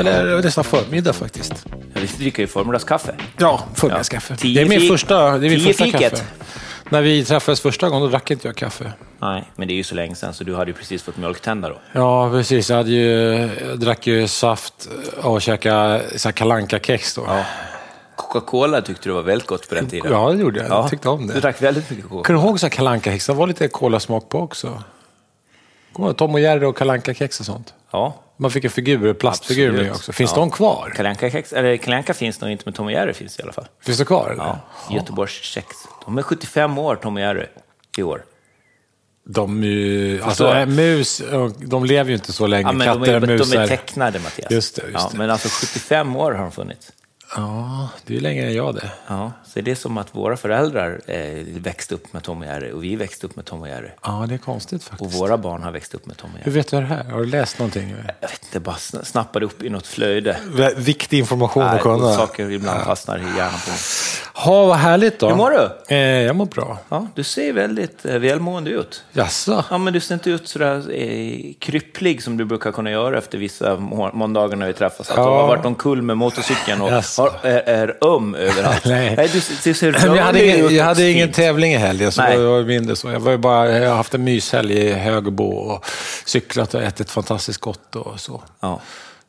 Eller nästan förmiddag faktiskt. Ja, vi dricker ju förmiddagskaffe. Ja, förmiddagskaffe. Ja, det är min första, det är min första fiket. kaffe. När vi träffades första gången, då drack inte jag kaffe. Nej, men det är ju så länge sedan så du hade ju precis fått mjölktänder då. Ja, precis. Jag, hade ju, jag drack ju saft och käkade så här kalanka kex då. Ja. Coca-Cola tyckte du var väldigt gott på den tiden. Ja, det gjorde jag. Jag tyckte om det. Du drack väldigt mycket Coca-Cola. Kommer du ihåg så här kalanka kex? Det var lite kolasmak på också. Kommer Tom och Jerry och kalanka kex och sånt? Ja. Man fick en figur, plastfigur med också. Finns Ja. de kvar? Kalle Anka-kex- eller Kalle Anka finns nog inte, men Tom och Jerry finns i alla fall. Finns de kvar? Eller? Ja. Göteborgs kex. De är 75 år, Tom och Jerry, i år. De är ju, alltså äh, mus, de lever ju inte så länge. Ja, Katter de, är, och de musar. är tecknade, Mattias. Just det, just ja, det. Men alltså 75 år har de funnits. Ja, det är ju längre än jag det. Ja, så det är som att våra föräldrar eh, växte upp med Tom och Jerry och vi växte upp med Tom och Jerry. Ja, det är konstigt Och faktiskt. våra barn har växt upp med Tom och Hur Jerry. vet du det här? Har du läst någonting? Jag vet inte, bara sn- snappade upp i något flöde. Vä- Viktig information att Nej, kunna. saker ibland fastnar i hjärnan på mig. Ha, vad härligt då. Hur mår du? Eh, jag mår bra. Ja, du ser väldigt eh, välmående ut. Jaså? Ja, men du ser inte ut sådär eh, krypplig som du brukar kunna göra efter vissa må- måndagar när vi träffas. Att du Ja. har varit omkull med motorcykeln och Jaså. har, är, är öm överallt. Nej. du, du ser Men jag hade, ingen, jag hade ingen tävling i helgen, så Nej. det var mindre så. Jag, var bara, jag har haft en myshelg i Högbo och cyklat och ätit fantastiskt gott och så. Ja.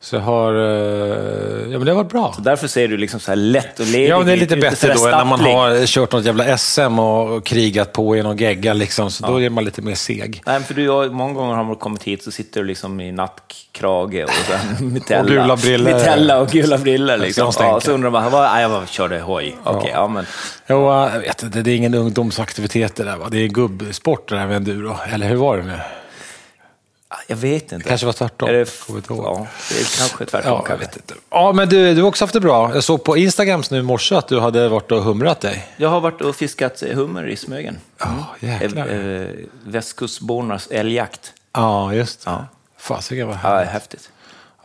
Så jag har... eh, Ja, men det har varit bra. Därför ser du liksom så här lätt och ledig Ja, men det är lite bättre då än när man har kört något jävla SM och krigat på i någon gegga. Liksom, så då är man lite mer seg. Nej, för du, många gånger har man kommit hit så sitter du liksom i nattkrage och sen mitella. Och gula briller. Mitella och gula briller. Liksom. Ja, så undrar man, vad, jag bara körde hoj. Okej, ja. men, Jo, jag vet inte, det är ingen ungdomsaktivitet det där. Va? Det är gubbsport det där med enduro. Eller hur var det nu? Jag vet inte. kanske var tvärtom. Är det, ja, det är kanske tvärtom. Ja, jag vet inte. Ja, men du, du har också haft det bra. Jag såg på Instagrams nu i morse att du hade varit och humrat dig. Jag har varit och fiskat hummer i Smögen. Ja, jäklar. Eh, Västkustbornas älgjakt. Ja, just det. Ja. Fasiken vad Ja, härligt. häftigt.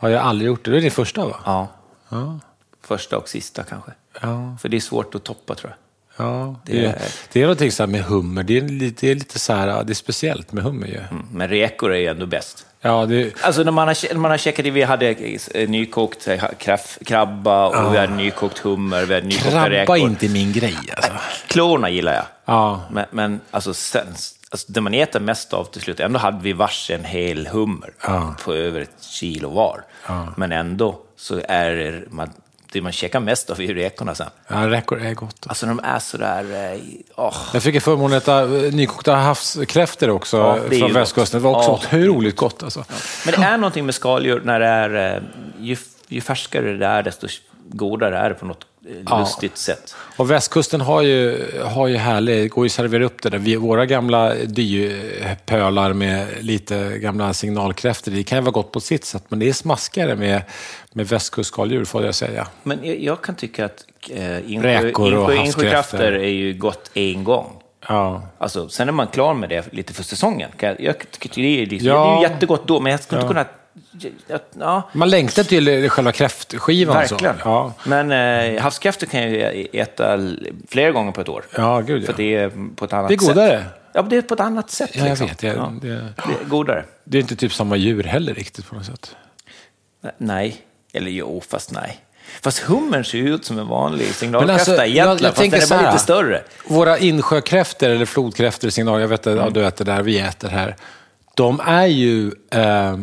Ja, jag har aldrig gjort det. Det är din första va? Ja. Ja. Första och sista kanske. Ja. För det är svårt att toppa tror jag. Ja. Det, Det är, det är någonting så med hummer. Det är lite, det är lite så här, det är speciellt med hummer ju. Mm. Men räkor är ju ändå bäst. Ja, det, Alltså när man har, när man har käkat det, vi hade eh, nykokt eh, kraff, krabba och vi hade nykokt hummer, vi hade nykokta krabba räkor. är inte min grej alltså. Klorna gillar jag. Ja. Men, men alltså, sen, alltså det man äter mest av till slut, ändå hade vi varsin hel hummer Ja. på över ett kilo var. Men ändå så är man, det man käkar mest av är ju räkorna sen. Ja, räkor är gott. Alltså de är sådär, eh, åh. Jag fick en förmån att äta eh, nykokta havskräftor också Ja, från västkusten. Det var också gott. otroligt gott alltså. Men det är någonting med skaldjur när det är, eh, ju, ju färskare det är, desto godare är det på något eh, Ja. lustigt sätt. Och västkusten har ju, har ju härligt, går ju att servera upp det där. Vi, våra gamla dypölar med lite gamla signalkräftor, det kan ju vara gott på sitt sätt, men det är smaskigare med, med västkustskaldjur får jag säga. Men jag, jag kan tycka att eh, insjö, Räkor och insjö, havskräftor. insjökrafter är ju gott en gång. Ja. Alltså, sen är man klar med det lite för säsongen. Jag tycker det är, liksom, Ja. det är ju jättegott då, men jag skulle inte kunna... jag- Ja, Man längtar till själva kräftskivan. verkligen. Så. Ja. Men eh, havskräftor kan jag ju äta flera gånger på ett år. ja, gud För ja. det är på ett annat Det är sätt. godare. Ja, men det är på ett annat sätt. Ja, jag liksom. vet. Jag, Ja, det, det är godare. det är inte typ samma djur heller riktigt på något sätt. Nej, eller jo, fast nej. Fast hummern ser ju ut som en vanlig signalkräfta alltså, jag- egentligen, jag fast den är bara lite större. Våra insjökräftor eller flodkräftor, signal, jag vet att ja, du äter där, vi äter här. De är ju, eh,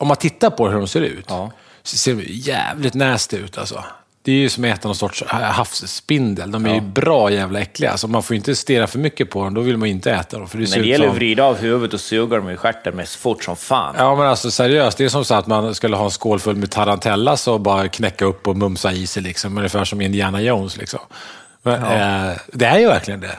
om man tittar på hur de ser ut, Ja. så ser de jävligt nasty ut alltså. Det är ju som att äta någon sorts havsspindel. De är ju bra jävla äckliga. Så man får inte stirra för mycket på dem, då vill man ju inte äta dem. För det Men det gäller som... att vrida av huvudet och suga dem i stjärten med fort som fan. Ja men alltså seriöst, det är som så att man skulle ha en skål full med tarantellas och bara knäcka upp och mumsa i sig liksom. Ungefär som Indiana Jones liksom. Men, eh, det är ju verkligen det.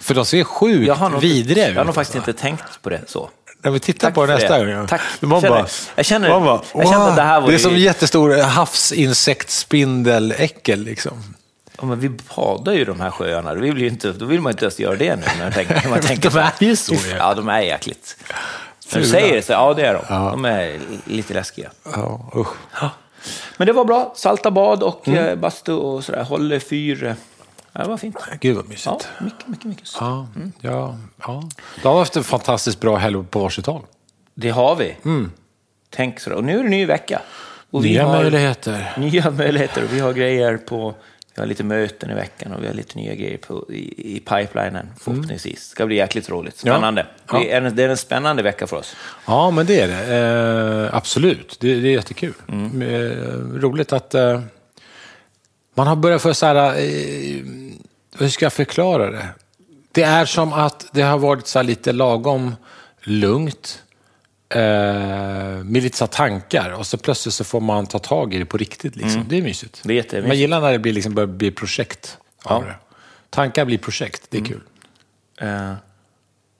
För de ser sjukt vidriga ut. jag har nog faktiskt alltså. inte tänkt på det så. När vi tittar Tack på det nästa det. gång. Tack. Man Känner- bara, jag känner- man bara, jag känner att det här var Det är ju- som jättestor havsinsektspindeläckel liksom. Ja, men vi badar ju de här sjöarna, då vill, ju inte, då vill man inte ens göra det nu. När man tänker, när man tänker De är ju så, ja. Ja, de är jäkligt. När du säger det så, ja det är de. De är lite läskiga. Ja, usch. Men det var bra, salta bad och Mm. eh, bastu och sådär. Håller fyr, Ja, det var fint. Gud vad mysigt. Ja, mycket, mycket, mycket. Ja, ja, ja. Då har haft en fantastiskt bra helg på varsitt håll. Det har vi. Tänk så. Och nu är det ny vecka. Och vi Nya har möjligheter. Nya möjligheter. Och vi har grejer på... Vi har lite möten i veckan och vi har lite nya grejer på, i, i pipelinen förhoppningsvis. Det ska bli jäkligt roligt. Spännande. Ja. Det, är en, det är en spännande vecka för oss. Ja, men det är det. Eh, absolut. Det, det är jättekul. Mm. Eh, roligt att eh, man har börjat få så här... Hur ska jag förklara det? Det är som att det har varit så här lite lagom lugnt eh, med lite så tankar och så plötsligt så får man ta tag i det på riktigt. Liksom. Det är mysigt. Mm. Det är jättemysigt. Man gillar när det blir, liksom, börjar bli projekt Ja. Mm. Tankar blir projekt, det är kul. Eh,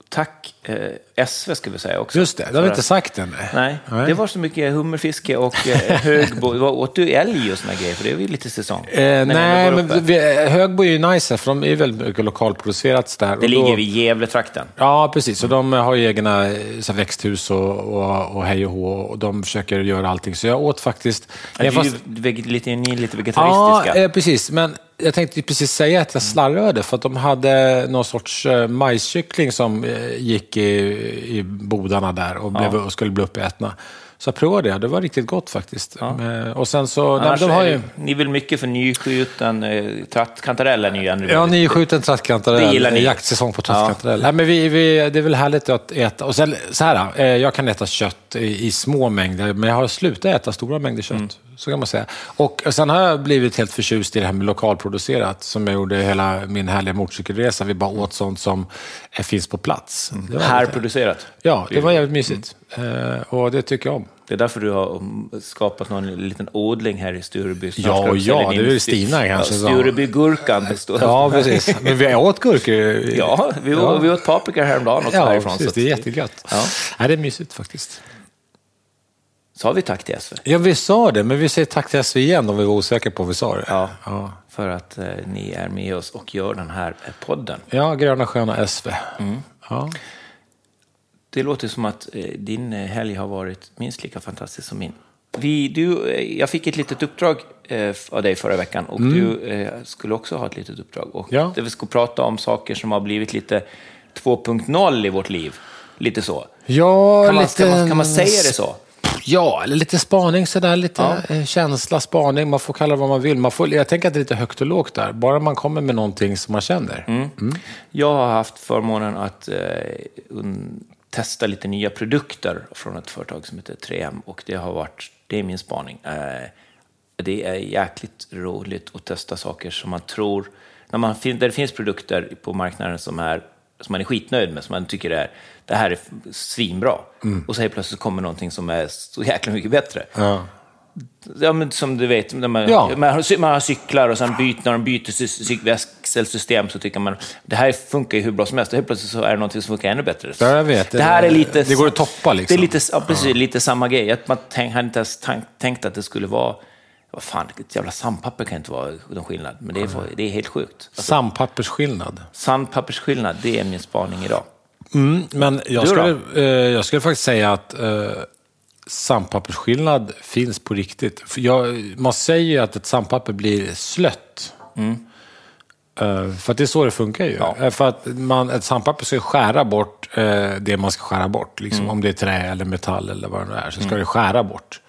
tack eh, SV ska vi säga också. Just det, det har vi inte sagt än. Nej, det var så mycket hummerfiske och eh, högbo. Var- Åt du älg och såna grejer? För det är ju lite säsong. Eh, nej, men vi, Högbo är ju nice, för de är väldigt mycket lokalproducerat där. Det och då- ligger vid Gävletrakten. Ja, precis. Och de har ju egna eh, så växthus och, och, och hej och hå, och de försöker göra allting. Så jag åt faktiskt... Är du, fast- veg- lite, ni är lite Ja, vegetaristiska. eh, precis. Men jag tänkte precis säga att jag slarvade, för att de hade någon sorts eh, majskyckling som eh, gick i, i bodarna där och, blev, och skulle bli uppätna. Så jag provade det, det var riktigt gott faktiskt. Eh, Och sen så... Nej, de har ju... Ni väl mycket för nyskjuten eh, trattkantarell är ni ju Ja, nyskjuten Det trattkantarell. gillar ni. Jaktsäsong på trattkantarell. Nej, men vi, vi, det är väl härligt att äta. Och sen, så här, eh, jag kan äta kött i, i små mängder, men jag har slutat äta stora mängder kött. Mm. Så kan man säga. Och sen har jag blivit helt förtjust i det här med lokalproducerat, som jag gjorde hela min härliga motorcykelresa. Vi bara åt sånt som finns på plats. Mm. Här producerat. Ja, det var jävligt mysigt. Eh, och det tycker jag om. Det är därför du har mm, skapat någon liten odling här i Stureby. Ja, ja, det är väl Stina kanske Ja, Sturebygurkan. Ja, precis. Men vi åt gurkor. Ja, vi, Ja. vi åt paprika häromdagen också Ja, härifrån. precis. så att- Det är jättegött. Ja. Ja, det är mysigt faktiskt. Sa vi tack till SV? Ja, vi sa det, men vi säger tack till SV igen om vi var osäkra på om vi sa det. Ja, Ja, för att eh, ni är med oss och gör den här eh, podden. ja Gröna Sköna SV. Mm. Ja. Det låter som att eh, din eh, helg har varit minst lika fantastisk som min. Vi, du, eh, jag fick ett litet uppdrag eh, av dig förra veckan och du eh, skulle också ha ett litet uppdrag. Och Ja. vi ska prata om saker som har blivit lite 2.0 i vårt liv. Lite så. Ja, Kan man, lite... kan, man, kan man säga det så? Ja, eller lite spaning sådär, lite Ja. eh, känsla, spaning, man får kalla det vad man vill. Man får, jag tänker att det är lite högt och lågt där, bara man kommer med någonting som man känner. Mm. Jag har haft förmånen att eh, testa lite nya produkter från ett företag som heter 3M och det har varit, det är min spaning. Eh, det är jäkligt roligt att testa saker som man tror, när man, där det finns produkter på marknaden som, är, som man är skitnöjd med, som man tycker är, det här är svinbra. Och så helt plötsligt kommer någonting som är så jäkla mycket bättre. Ja. Ja, men som du vet, när man, Ja. man, har, man har cyklar och sen byter, när de byter växelsystem så tycker man det här funkar ju hur bra som helst och helt plötsligt så är det någonting som funkar ännu bättre. Ja, jag vet. Det här är lite... Det går att toppa, liksom. Det är lite, ja, precis, lite samma grej. Att man tänk, hade inte ens tänkt att det skulle vara... Vad fan, ett jävla sandpapper kan inte vara någon skillnad. Men det är, det är helt sjukt. Sampappersskillnad. Sandpappersskillnad, det är min spaning idag. Mm, men jag skulle, eh, jag skulle faktiskt säga att eh, sampappersskillnad finns på riktigt. Jag, man säger ju att ett sandpapper blir slött. Eh, för att det är så det funkar ju. Ja. Eh, För att man, ett sandpapper ska skära bort eh, det man ska skära bort. Liksom, Om det är trä eller metall eller vad det nu är, så ska det skära bort.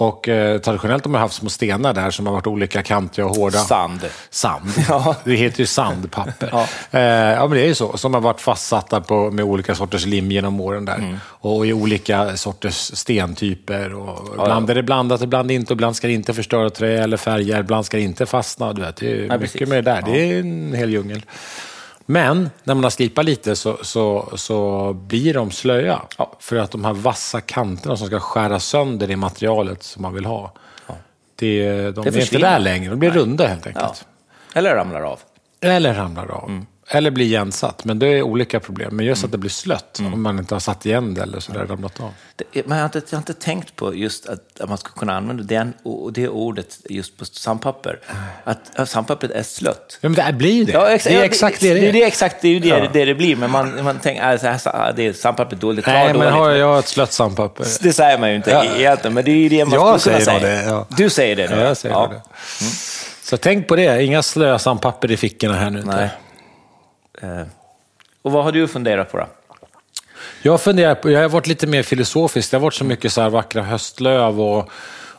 Och eh, traditionellt har man haft små stenar där som har varit olika kantiga och hårda. Sand. Sand. Ja. Det heter ju sandpapper. Ja. Eh, ja, men det är ju så. Som har varit fastsatta på, med olika sorters lim genom åren där. Mm. Och i olika sorters stentyper. Och ibland är det blandat, ibland inte. Och ibland ska det inte förstöra trä eller färger. Ibland ska det inte fastna. Du vet, det är mycket med det där. Det är en hel djungel. Men när man har slipat lite så, så, så blir de slöja. Ja. För att de här vassa kanterna som ska skära sönder det materialet som man vill ha. Det, de är inte där längre. De blir runda helt enkelt. Ja. Eller ramlar av. Eller ramlar av. Mm. Eller blir igensatt. Men det är olika problem. Men just att det blir slött om man inte har satt igen det eller sådär ramlat av. Det, men jag har, inte, jag har inte tänkt på just att, att man ska kunna använda den, och det ordet just på sandpapper. Att, att sandpappret är slött. Ja, men det blir det. Ja, ex- det är exakt det det är. det är exakt det, är ju det, Ja. det det blir. Men man, man tänker att äh, det är sandpappret dåligt. Nej, men dåligt. har jag ett slött sandpapper? Det säger man ju inte Ja. egentligen, men det är ju det man Jag skulle kunna säga. det, ja. Du säger det nu? Ja, jag säger det. Så tänk på det, inga slösandpapper i fickorna här nu. Nej. Eh, och vad har du funderat på då? Jag funderar på, jag har varit lite mer filosofisk. Det har varit så mycket så här vackra höstlöv och,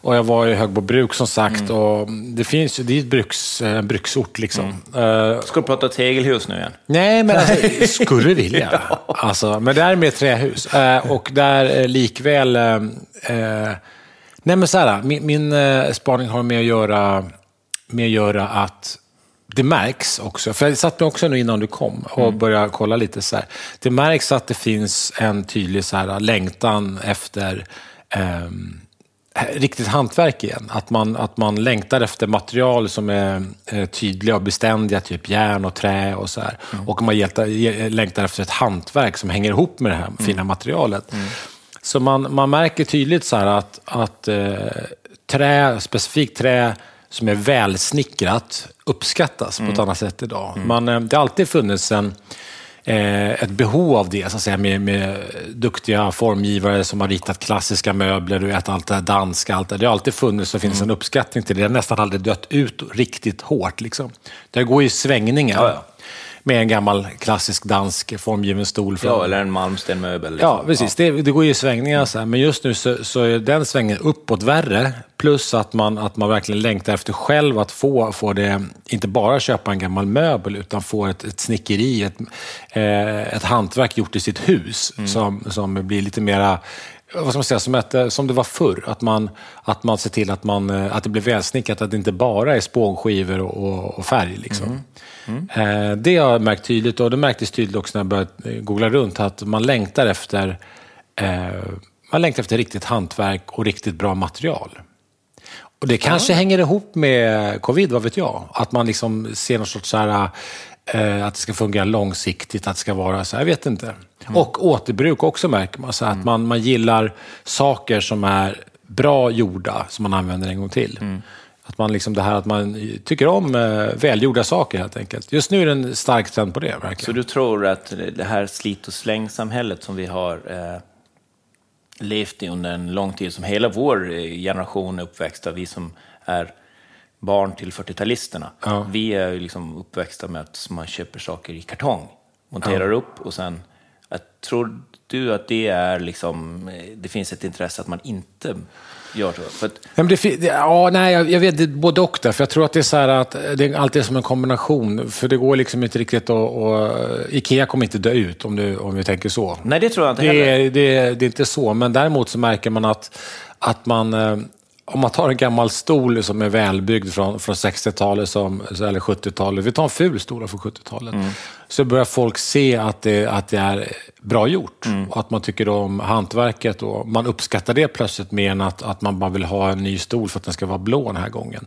och jag var i Högbo bruk som sagt. Mm. Och det, finns, det är ett bruks, en bruksort liksom. Eh, Ska du prata tegelhus nu igen? Nej, men alltså, skulle vilja. Alltså, men det är mer trähus. Eh, och där eh, likväl... Eh, eh, nej, men så här, min, min eh, spaning har med att göra med att göra att det märks också, för jag satt mig också nu innan du kom och började kolla lite så här. Det märks att det finns en tydlig så här, längtan efter ehm, riktigt hantverk igen. Att man, att man längtar efter material som är eh, tydliga och beständiga, typ järn och trä och så här. Och man hjältar, ge- längtar efter ett hantverk som hänger ihop med det här fina materialet. Så man, man märker tydligt så här att, att eh, trä, specifikt trä som är välsnickrat uppskattas på ett annat sätt idag. Man, eh, det har alltid funnits en, eh, ett behov av det, så att säga, med, med duktiga formgivare som har ritat klassiska möbler, du vet, allt det här danska, allt det. det har alltid funnits och finns en uppskattning till det. Det har nästan aldrig dött ut riktigt hårt. Liksom. Det går ju svängningar Ja, ja. Med en gammal klassisk dansk formgiven stol. Från, Ja, eller en Malmstenmöbel. liksom. Ja, precis. Det, det går ju i svängningar. Så här. Men just nu så, så är den svängen uppåt värre. Plus att man, att man verkligen längtar efter själv att få, få det, inte bara köpa en gammal möbel, utan få ett, ett snickeri, ett, eh, ett hantverk gjort i sitt hus som, som blir lite mera vad ska man säga, som, ett, eh, som det var förr. Att man, att man ser till att, man, eh, att det blir välsnickrat, att det inte bara är spånskivor och, och, färg. Liksom. Eh, det har jag märkt tydligt och det märktes tydligt också när jag började googla runt, att man längtar efter, man längtar efter riktigt hantverk och riktigt bra material. Och det kanske hänger ihop med covid, vad vet jag? Att man liksom ser någon sorts så här, att det ska fungera långsiktigt, att det ska vara så jag vet inte. Och återbruk också märker man, så att man, man gillar saker som är bra gjorda, som man använder en gång till. Att man liksom det här att man tycker om eh, välgjorda saker helt enkelt. Just nu är det en stark trend på det, Så verkligen. du tror att det här slit och släng-samhället som vi har eh, levt i under en lång tid, som hela vår eh, generation är uppväxta, vi som är barn till 40-talisterna, Ja. vi är ju liksom uppväxta med att man köper saker i kartong, monterar upp och sen... Tror du att det är liksom, eh, det finns ett intresse att man inte gör så? För att, Ja, men det, det, ja, nej, jag, jag vet det är både och där, för jag tror att det är så här att det är alltid som en kombination. För det går liksom inte riktigt att... Och, Ikea kommer inte dö ut om, du, om vi tänker så. nej, det tror jag inte Det heller. är, det, är, det är inte så, men däremot så märker man att, att man... Om man tar en gammal stol som är välbyggd från, från 60-talet som, eller 70-talet, vi tar en ful stol från 70-talet, så börjar folk se att det, att det är bra gjort. Och att man tycker om hantverket och man uppskattar det plötsligt mer än att, att man bara vill ha en ny stol för att den ska vara blå den här gången.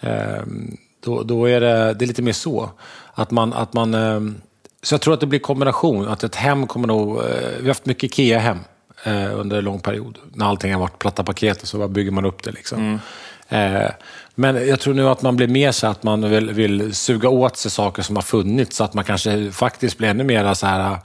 Ehm, då, då är det, det är lite mer så. Att man, att man, ehm, så jag tror att det blir kombination. Att ett hem kommer nog... eh, Vi har haft mycket IKEA-hem eh, under en lång period. När allting har varit platta paket och så bygger man upp det. Liksom. Eh, men jag tror nu att man blir mer så att man vill, vill suga åt sig saker som har funnits. Så att man kanske faktiskt blir ännu mer så här...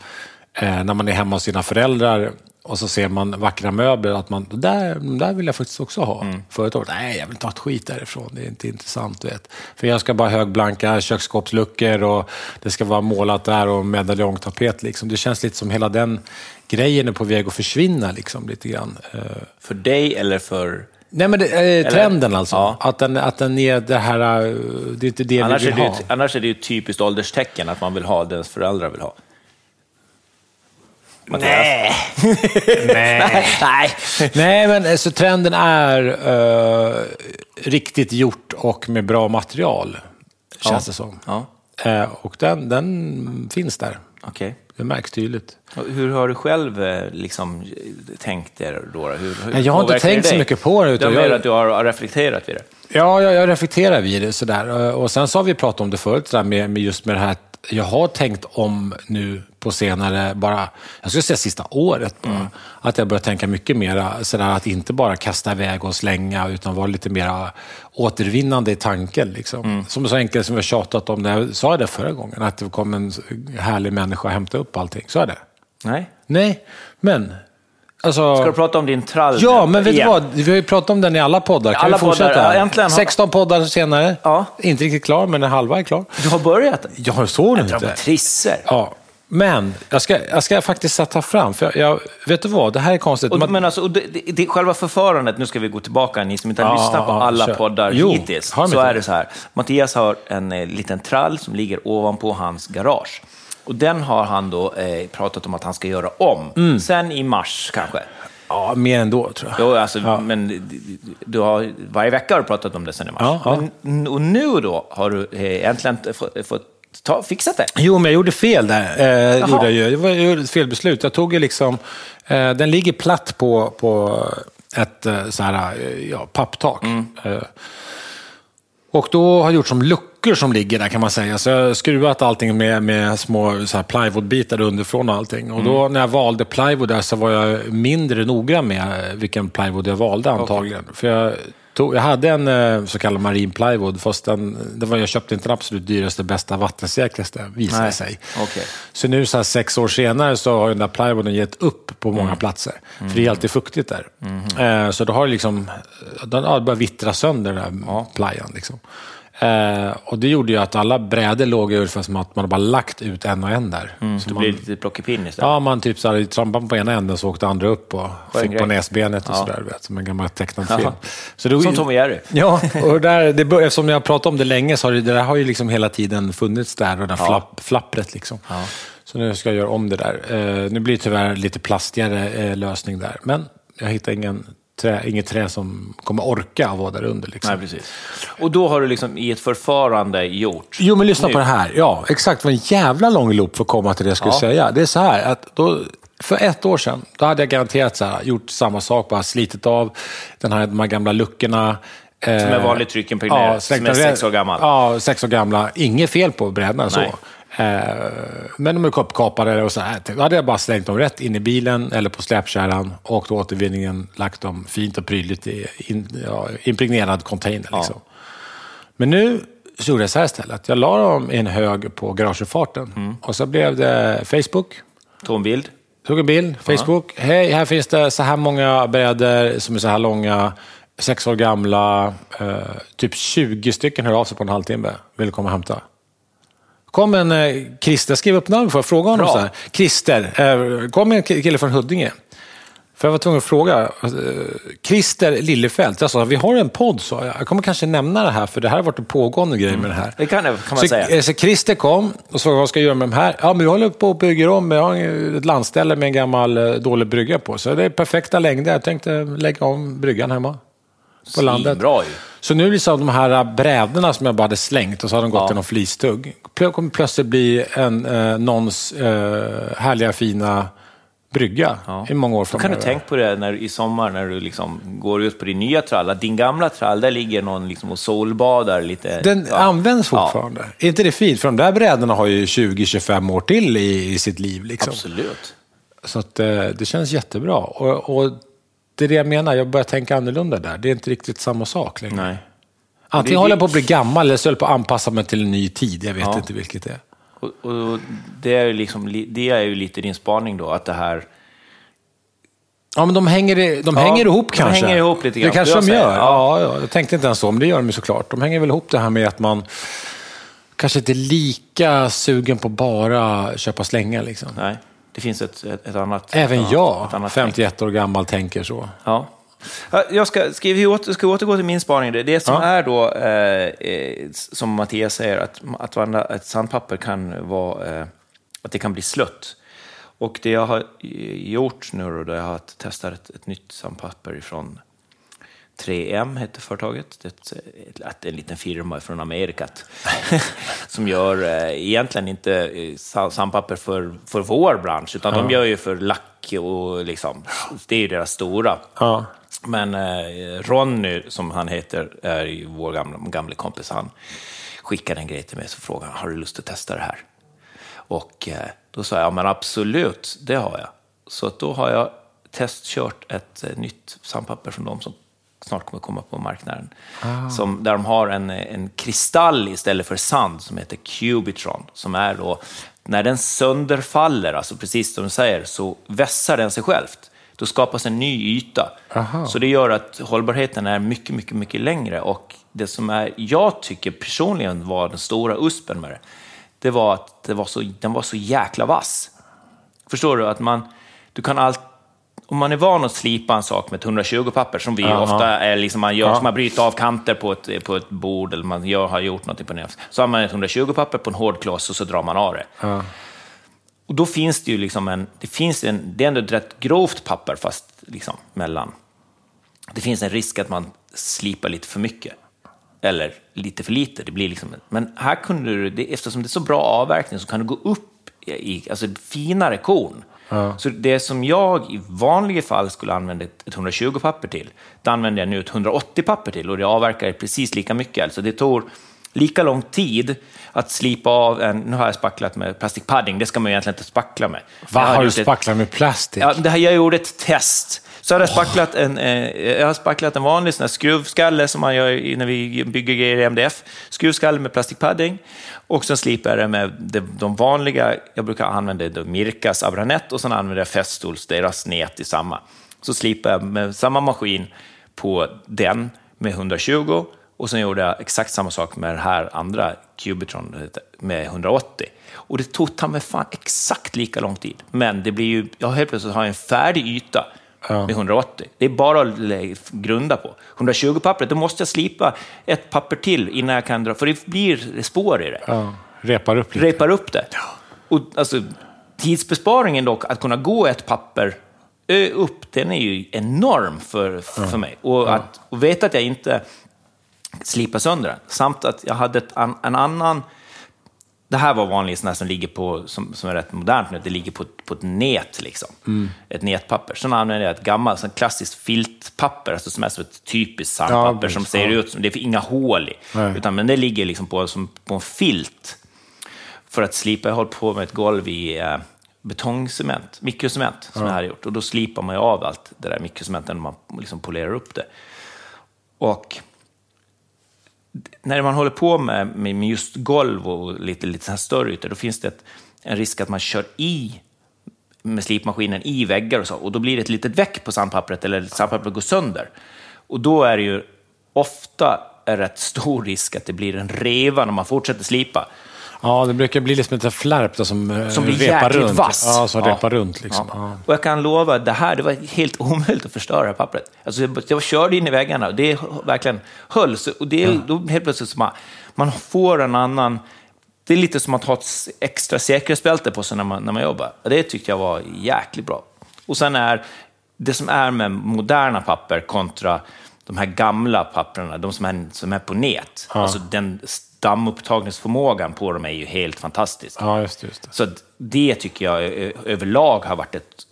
Eh, när man är hemma hos sina föräldrar och så ser man vackra möbler, att man, "Det där, där vill jag faktiskt också ha. Var det, nej jag vill inte ha ett skit därifrån, det är inte intressant. Vet. För jag ska bara ha högblanka köksskåpsluckor och det ska vara målat där och medaljongtapet. Liksom. Det känns lite som hela den grejen är på väg att försvinna liksom, lite grann. Eh, För dig eller för... Nej men det, eh, trenden alltså, Ja. att, den, att den är det här, eh, det är inte det Annars vi är, vill det ju, ha. ett- annars är det ju ett typiskt ålderstecken att man vill ha det ens föräldrar vill ha. Nej. Nej. Nej. Nej, men eh, så trenden är eh, riktigt gjort och med bra material, känns det som. Ja, Eh, och den, den finns där. okej. Det märks tydligt. Hur har du själv liksom, tänkt det då? Hur, hur jag har inte det tänkt så mycket på det, utan mer jag- att du har reflekterat vid det? Ja, jag, jag reflekterar vid det sådär. Och sen så har vi pratat om det förut, där med, med just med det här jag har tänkt om nu på senare, bara, jag skulle säga sista året bara, att jag börjar tänka mycket mer sådär att inte bara kasta iväg och slänga, utan vara lite mer återvinnande i tanken. Liksom. Som så enkelt som har tjatat om, när jag sa det förra gången, att det kom en härlig människa och hämtade upp allting. Så är det. Nej. Nej, men Alltså, Ska du prata om din trall Ja, men vet du vad? Vi har ju pratat om den i alla poddar. Kan Alla vi fortsätta? poddar, ja, äntligen har- 16 poddar senare. Ja. Inte riktigt klar, men en halva är klar. Du har börjat? Jag såg Jag nu drar på inte. trisser. Ja, men jag ska, jag ska faktiskt sätta fram, för jag, jag, vet du vad? Det här är konstigt. Och, Man- men alltså, och det, det, det, själva förfarandet, nu ska vi gå tillbaka, ni som inte har Ja, lyssnat på ja, alla kör. poddar Jo, hittills, så inte är det? det så här. Mattias har en eh, liten trall som ligger ovanpå hans garage. Och den har han då eh, pratat om att han ska göra om. Mm. Sen i mars kanske. Ja, mer ändå tror jag. Jo, alltså, men du har, varje vecka har du pratat om det sen i mars. Ja, ja. Men, och nu då har du eh, äntligen fått, ta, fixat det. Jo, men jag gjorde fel där. Eh, gjorde jag, ju. det var jag gjorde ett felbeslut. Jag tog ju liksom... Eh, den ligger platt på, på ett eh, så här, eh, ja, papptak. Eh, och då har jag gjort som luckor som ligger där kan man säga. Så jag har skruvat allting med, med små så här plywoodbitar underifrån och allting. Och då när jag valde plywood där så var jag mindre noggrann med vilken plywood jag valde antagligen. För jag, tog, jag hade en eh, så kallad marin plywood, fast den, det var, jag köpte inte den absolut dyraste, bästa, vattensäkraste, visade Nej. sig. Okej. Så nu så här, sex år senare så har den där plywooden gett upp på många platser. För det är alltid fuktigt där. Eh, så då har det liksom, den har börjat vittra sönder den där plyan. Liksom. Eh, och det gjorde ju att alla brädor låg ungefär som att man bara lagt ut en och en där. Så Det man, blir lite plockepinn istället. Ja, man typ så här, trampade på ena änden så åkte andra upp och Skön fick på näsbenet och Ja. sådär, som en gammal tecknad film. Så det, Som Tom och Jerry. Ja, och där, det, bör- eftersom jag har pratat om det länge så har det, det där har ju liksom hela tiden funnits där, och det där flapp, flappret. Liksom. Så nu ska jag göra om det där. Eh, nu blir det tyvärr lite plastigare eh, lösning där, men jag hittar ingen trä, inget trä som kommer orka att vara där under. Liksom. Nej, precis. Och då har du liksom i ett förfarande gjort... Jo, men lyssna Nu. på det här. Ja, exakt. Var en jävla lång loop för att komma till det jag skulle Ja. säga. Det är så här att då, för ett år sedan, då hade jag garanterat så här, gjort samma sak, bara slitit av den här, de här gamla luckorna. Som är vanligt tryckimpregnerad, som är sex år gammal. Ja, sex år gamla. Inget fel på brädan så. Eh, men de är uppkapade och så här. Då hade jag bara slängt dem rätt in i bilen eller på släpkärran, åkt till återvinningen, lagt dem fint och prydligt i in, ja, impregnerad container. Liksom. Men nu så gjorde jag så här istället. Jag la dem i en hög på garageuppfarten. Mm. Och så blev det Facebook. Tog en bild. Tog en bild, Facebook. Hej, här finns det så här många brädor som är så här långa. Sex år gamla. Eh, typ 20 stycken hör av sig på en halvtimme. Vill komma och hämta. Kom en eh, Christer, skrev upp namn för att fråga honom Bra. så här. Christer, eh, kom en kille från Huddinge. För jag var tvungen att fråga. Eh, Christer Lillefelt, jag sa vi har en podd, så jag kommer kanske nämna det här, för det här har varit en pågående grej med det här. Det kan, det, kan man Så, säga. eh, så Christer kom och frågade vad ska jag göra med de här. Ja, men vi håller på och bygger om. Jag har ett landställe med en gammal eh, dålig brygga på. Så det är perfekta längder. Jag tänkte lägga om bryggan hemma. På landet. Bra ju. Så nu liksom de här brädorna som jag bara hade slängt och så hade de gått Ja. i någon flistugg. Plö- kommer plötsligt bli en, eh, någons eh, härliga fina brygga i många år Då kan framöver. du tänka på det när, i sommar när du liksom går ut på din nya trall. Din gamla trall, där ligger någon liksom och solbadar lite. Den Ja. används Ja, fortfarande. Är inte det fint? För de där brädorna har ju 20-25 år till i, i sitt liv. Liksom. absolut. Så att, eh, det känns jättebra. Och, och det är det jag menar, jag börjar tänka annorlunda där. Det är inte riktigt samma sak längre. Nej. Antingen Det- håller jag på att bli gammal eller så håller jag på att anpassa mig till en ny tid. Jag vet Ja. inte vilket det är. Och, och det, är ju liksom, li- det är ju lite din spaning då, att det här... Ja, men de hänger, de Ja, hänger ihop de kanske. hänger ihop lite grann, Det kanske de gör. säga. Ja. Ja, jag tänkte inte ens så, men det gör de ju såklart. De hänger väl ihop det här med att man kanske inte är lika sugen på bara köpa slänga. Liksom. Nej, det finns ett, ett, ett annat... Även ett jag, annat, ett annat tänk. 51 år gammal, tänker så. Ja. Ja, Jag ska, ska, vi åter, ska återgå till min spaning. Det, det som Ja. är då, eh, eh, som Mattias säger, att, att vanda, ett sandpapper kan vara, eh, att det kan bli slött. Och det jag har eh, gjort nu då, då jag har testat ett, ett nytt sandpapper från 3M hette företaget. Det är ett, en liten firma från Amerikat som gör eh, egentligen inte eh, sa- sandpapper för, för vår bransch, utan de gör ju för lack och liksom, det är ju deras stora. Ja. Men eh, Ronny, som han heter, är ju vår gamla, gamla kompis. Han skickade en grej till mig och frågade har du lust att testa det här. Och då sa jag, ja men absolut, det har jag. Så då har jag testkört ett nytt sandpapper från dem som snart kommer komma på marknaden. Som, där de har en, en kristall istället för sand som heter Cubitron. Som är då, när den sönderfaller, alltså precis som du säger, så vässar den sig självt. Då skapas en ny yta. Aha. Så det gör att hållbarheten är mycket, mycket, mycket längre. Och det som är, jag tycker personligen var den stora uspen med det, det var att det var så, den var så jäkla vass. Förstår du? Att man, du kan allt, om man är van att slipa en sak med ett 120 papper, som vi Aha. ofta är, liksom man gör, Ja. som man bryter av kanter på ett, på ett bord, eller man gör, har gjort något på det, så har man ett 120 papper på en hård kloss och så drar man av det. Och då finns det ju liksom en, det finns en, det är ändå ett rätt grovt papper fast liksom mellan. Det finns en risk att man slipar lite för mycket. Eller lite för lite. Det blir liksom, men här kunde du, det, eftersom det är så bra avverkning så kan du gå upp i alltså finare korn. Så det som jag i vanliga fall skulle använda ett, ett 120 papper till, det använder jag nu ett 180 papper till och det avverkar precis lika mycket. Alltså det tog lika lång tid att slipa av en, nu har jag spacklat med plastic padding, det ska man ju egentligen inte spackla med. Vad har du spacklat med plastik? Ja, det här, jag gjorde ett test. Så har jag spacklat en, eh, jag har spacklat en vanlig sån här skruvskalle som man gör när vi bygger grejer i MDF. Skruvskalle med plastikpadding. Och sen slipar jag det med de, de vanliga, jag brukar använda då Mirkas Abranet och sen använder jag Festols, deras nät i samma. Så slipar jag med samma maskin på den med 120 och sen gjorde jag exakt samma sak med det här andra Cubitron med 180. Och det tog ta mig fan exakt lika lång tid. Men det blir ju, jag helt plötsligt har jag en färdig yta med 180. Det är bara att grunda på. 120 pappret, då måste jag slipa ett papper till innan jag kan dra, för det blir spår i det. Ja, repar upp lite. Repar upp det. Och alltså, tidsbesparingen dock, att kunna gå ett papper upp, den är ju enorm för, för mig. Och, att, och veta att jag inte slipar sönder den. Samt att jag hade ett, an, en annan... Det här var vanligt sån här som ligger på, som, som är rätt modernt nu, det ligger på, på ett nät, liksom. Ett nätpapper. Sen använde jag ett gammalt, sån klassiskt filtpapper, alltså som är som ett typiskt sandpapper Ja, som ser Ja. ut som, det finns inga hål i, Nej. utan men det ligger liksom på, som på en filt för att slipa. Jag hållit på med ett golv i eh, betongcement, mikrocement, som jag hade gjort. Och då slipar man ju av allt det där mikrocementen när man liksom polerar upp det. Och när man håller på med, med just golv och lite, lite här större ytor, då finns det ett, en risk att man kör i med slipmaskinen i väggar och så, och då blir det ett litet väck på sandpappret, eller sandpappret går sönder. Och då är det ju ofta en rätt stor risk att det blir en reva när man fortsätter slipa. Ja, det brukar bli liksom en flärp då, som, eh, Som blir repar jäkligt runt. vass. Ja, som Ja. repar runt. Liksom. Ja. Ja. Och jag kan lova, det här det var helt omöjligt att förstöra pappret. Alltså, jag, jag körde in i väggarna och det verkligen höll. Så, och det är då helt plötsligt som man, man får en annan... Det är lite som att ha ett extra säkerhetsbälte på sig när man, när man jobbar. Det tyckte jag var jäkligt bra. Och sen är det som är med moderna papper kontra de här gamla papperna, de som är, som är på nät. Alltså den dammupptagningsförmågan på dem är ju helt fantastisk. ja, just. Just det. Så att det tycker jag överlag har varit ett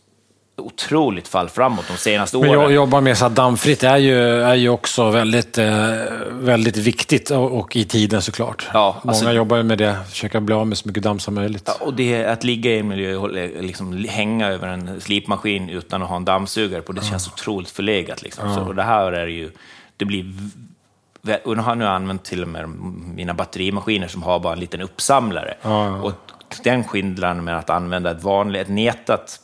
otroligt fall framåt de senaste Men åren. jag jobba med så här dammfritt är ju, är ju också väldigt, eh, väldigt viktigt och, och i tiden såklart. Ja, Många alltså- jobbar ju med det, försöka bli av med så mycket damm som möjligt. Ja, och det att ligga i en miljö och liksom hänga över en slipmaskin utan att ha en dammsugare på, det känns otroligt förlegat. Liksom. Så, och det här är ju, det blir... Och nu har jag använt till och med mina batterimaskiner som har bara en liten uppsamlare. Och den skillnaden med att använda ett vanligt, ett nätat,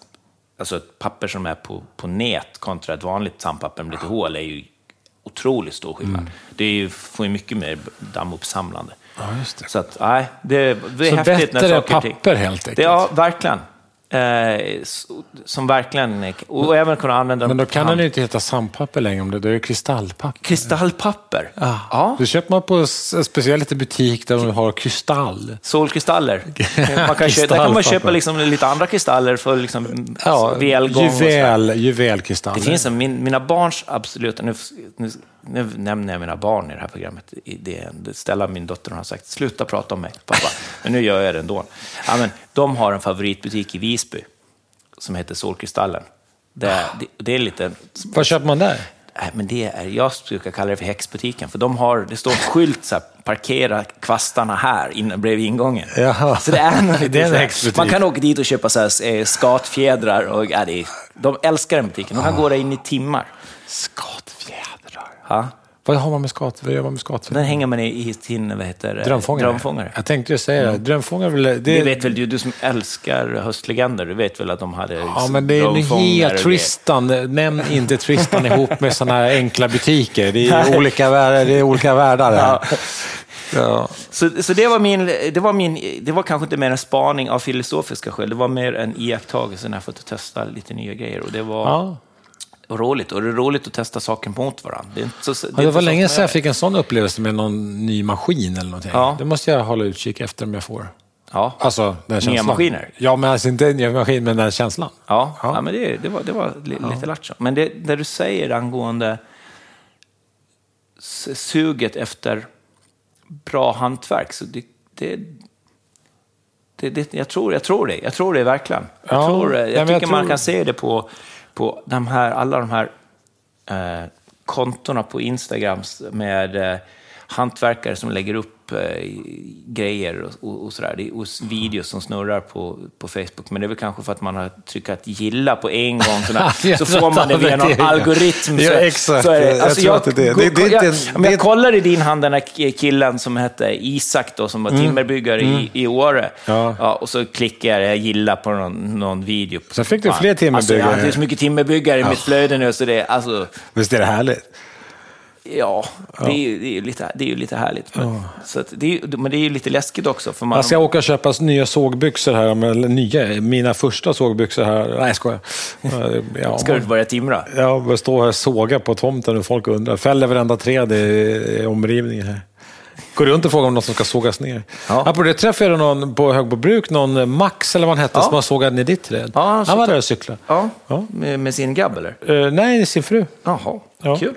alltså ett papper som är på, på nät kontra ett vanligt sandpapper med lite hål är ju otroligt stor skillnad. Det är ju, får ju mycket mer dammuppsamlande. Ja, just det. Så att, nej, det, det är Så häftigt när bättre saker och ting- papper helt enkelt. Det, ja, verkligen. Eh, som verkligen... Och även kunna använda dem Men då kan den ju inte heta sandpapper längre om det då är det kristallpapper. Kristallpapper. Ja. Det köper man på en speciell liten butik där de har kristall. Solkristaller. Man kan köpa, där kan man köpa liksom lite andra kristaller för liksom Ja, välgång. juvel, juvelkristaller. Det finns en, min, mina barns absoluta... Nu, nu, nu nämner jag mina barn i det här programmet. Det, Stella, min dotter, har sagt sluta prata om mig, pappa. Men nu gör jag det ändå. Ja, men, de har en favoritbutik i Visby som heter Solkristallen. Det, är- det, det är lite... Vad köper man där? Nej, men det är, jag brukar kalla det för häxbutiken, för de har, det står en skylt så här, parkera kvastarna här inne, bredvid ingången. Jaha. Så det är, lite Det är en häxbutik. Man kan åka dit och köpa så här, eh, skatfjädrar och ja, det är, de älskar den butiken. De kan gå där in i timmar. Skattfjädrar. Ja. Vad har man med skat? Vad gör man med skatfilm? Den hänger man i, i sin, vad heter det? Drömfångare. Drömfångare. Jag tänkte ju säga det. Drömfångare, väl- det, Det vet väl du, du som älskar höstlegender, du vet väl att de hade Ja, men det är ju helt Tristan. Nämn inte Tristan ihop med sådana här enkla butiker. Det är olika, det är olika världar. Ja. Ja. Så, så det, var min, det, var min, det var kanske inte mer en spaning av filosofiska skäl, det var mer en iakttagelse när jag fått testa lite nya grejer. Och det var Ja. Roligt, och det är roligt att testa saker mot varandra. Det, så, det, Ja, det var länge sedan jag fick en sån upplevelse med någon ny maskin eller någonting. Ja. Det måste jag hålla utkik efter om jag får. Ja, Alltså, den känslan. maskiner? Ja, men alltså inte en ny maskin, men den känslan. ja, Ja. ja. men det, det var, det var li, lite lattjo. Men det, det du säger angående suget efter bra hantverk, så det, det, det, det, jag, tror, jag tror det. Jag tror det verkligen. Jag, Ja, tror, det. ja, jag jag tycker man tror- kan se det på, på de här, alla de här eh, kontona på Instagram med eh, hantverkare som lägger upp eh, grejer och, och, och sådär. Och videos som snurrar på, på Facebook. Men det är väl kanske för att man har tryckt att gilla på en gång. Sådär, Jag så får man det via någon algoritm. Ja, exakt. Så är det. Jag Alltså, tror att det det. Det- jag, är- jag kollar i din hand den här killen som hette Isak då, som var timmerbyggare i, i Åre. Mm. Ja. Ja, och så klickar jag, jag gillar på någon, någon video. Sen fick du fler timmerbyggare. Alltså, det är så mycket timmerbyggare i mitt flöde nu, så det alltså... Visst är det härligt? Ja, det är ju, det är lite, det är ju lite härligt. Men, så att det är, men det är ju lite läskigt också. För man, Jag ska åka och köpa nya sågbyxor här, eller nya, mina första sågbyxor här. Nej, jag skojar. Ja, ska du börja timra? Jag bara stå här och såga på tomten och folk undrar. Fäller varenda träd i, i omrivningen här. Går runt och frågar om något som ska sågas ner. Ja. Apropå det träffade jag någon på Högbobruk, någon eh, Max eller vad han hette, Ja. som har sågat ner ditt träd. Ja, han han var där och cyklade. Ja, Ja. Med, med sin grabb eller? Eh, nej, sin fru. Jaha, Ja. kul.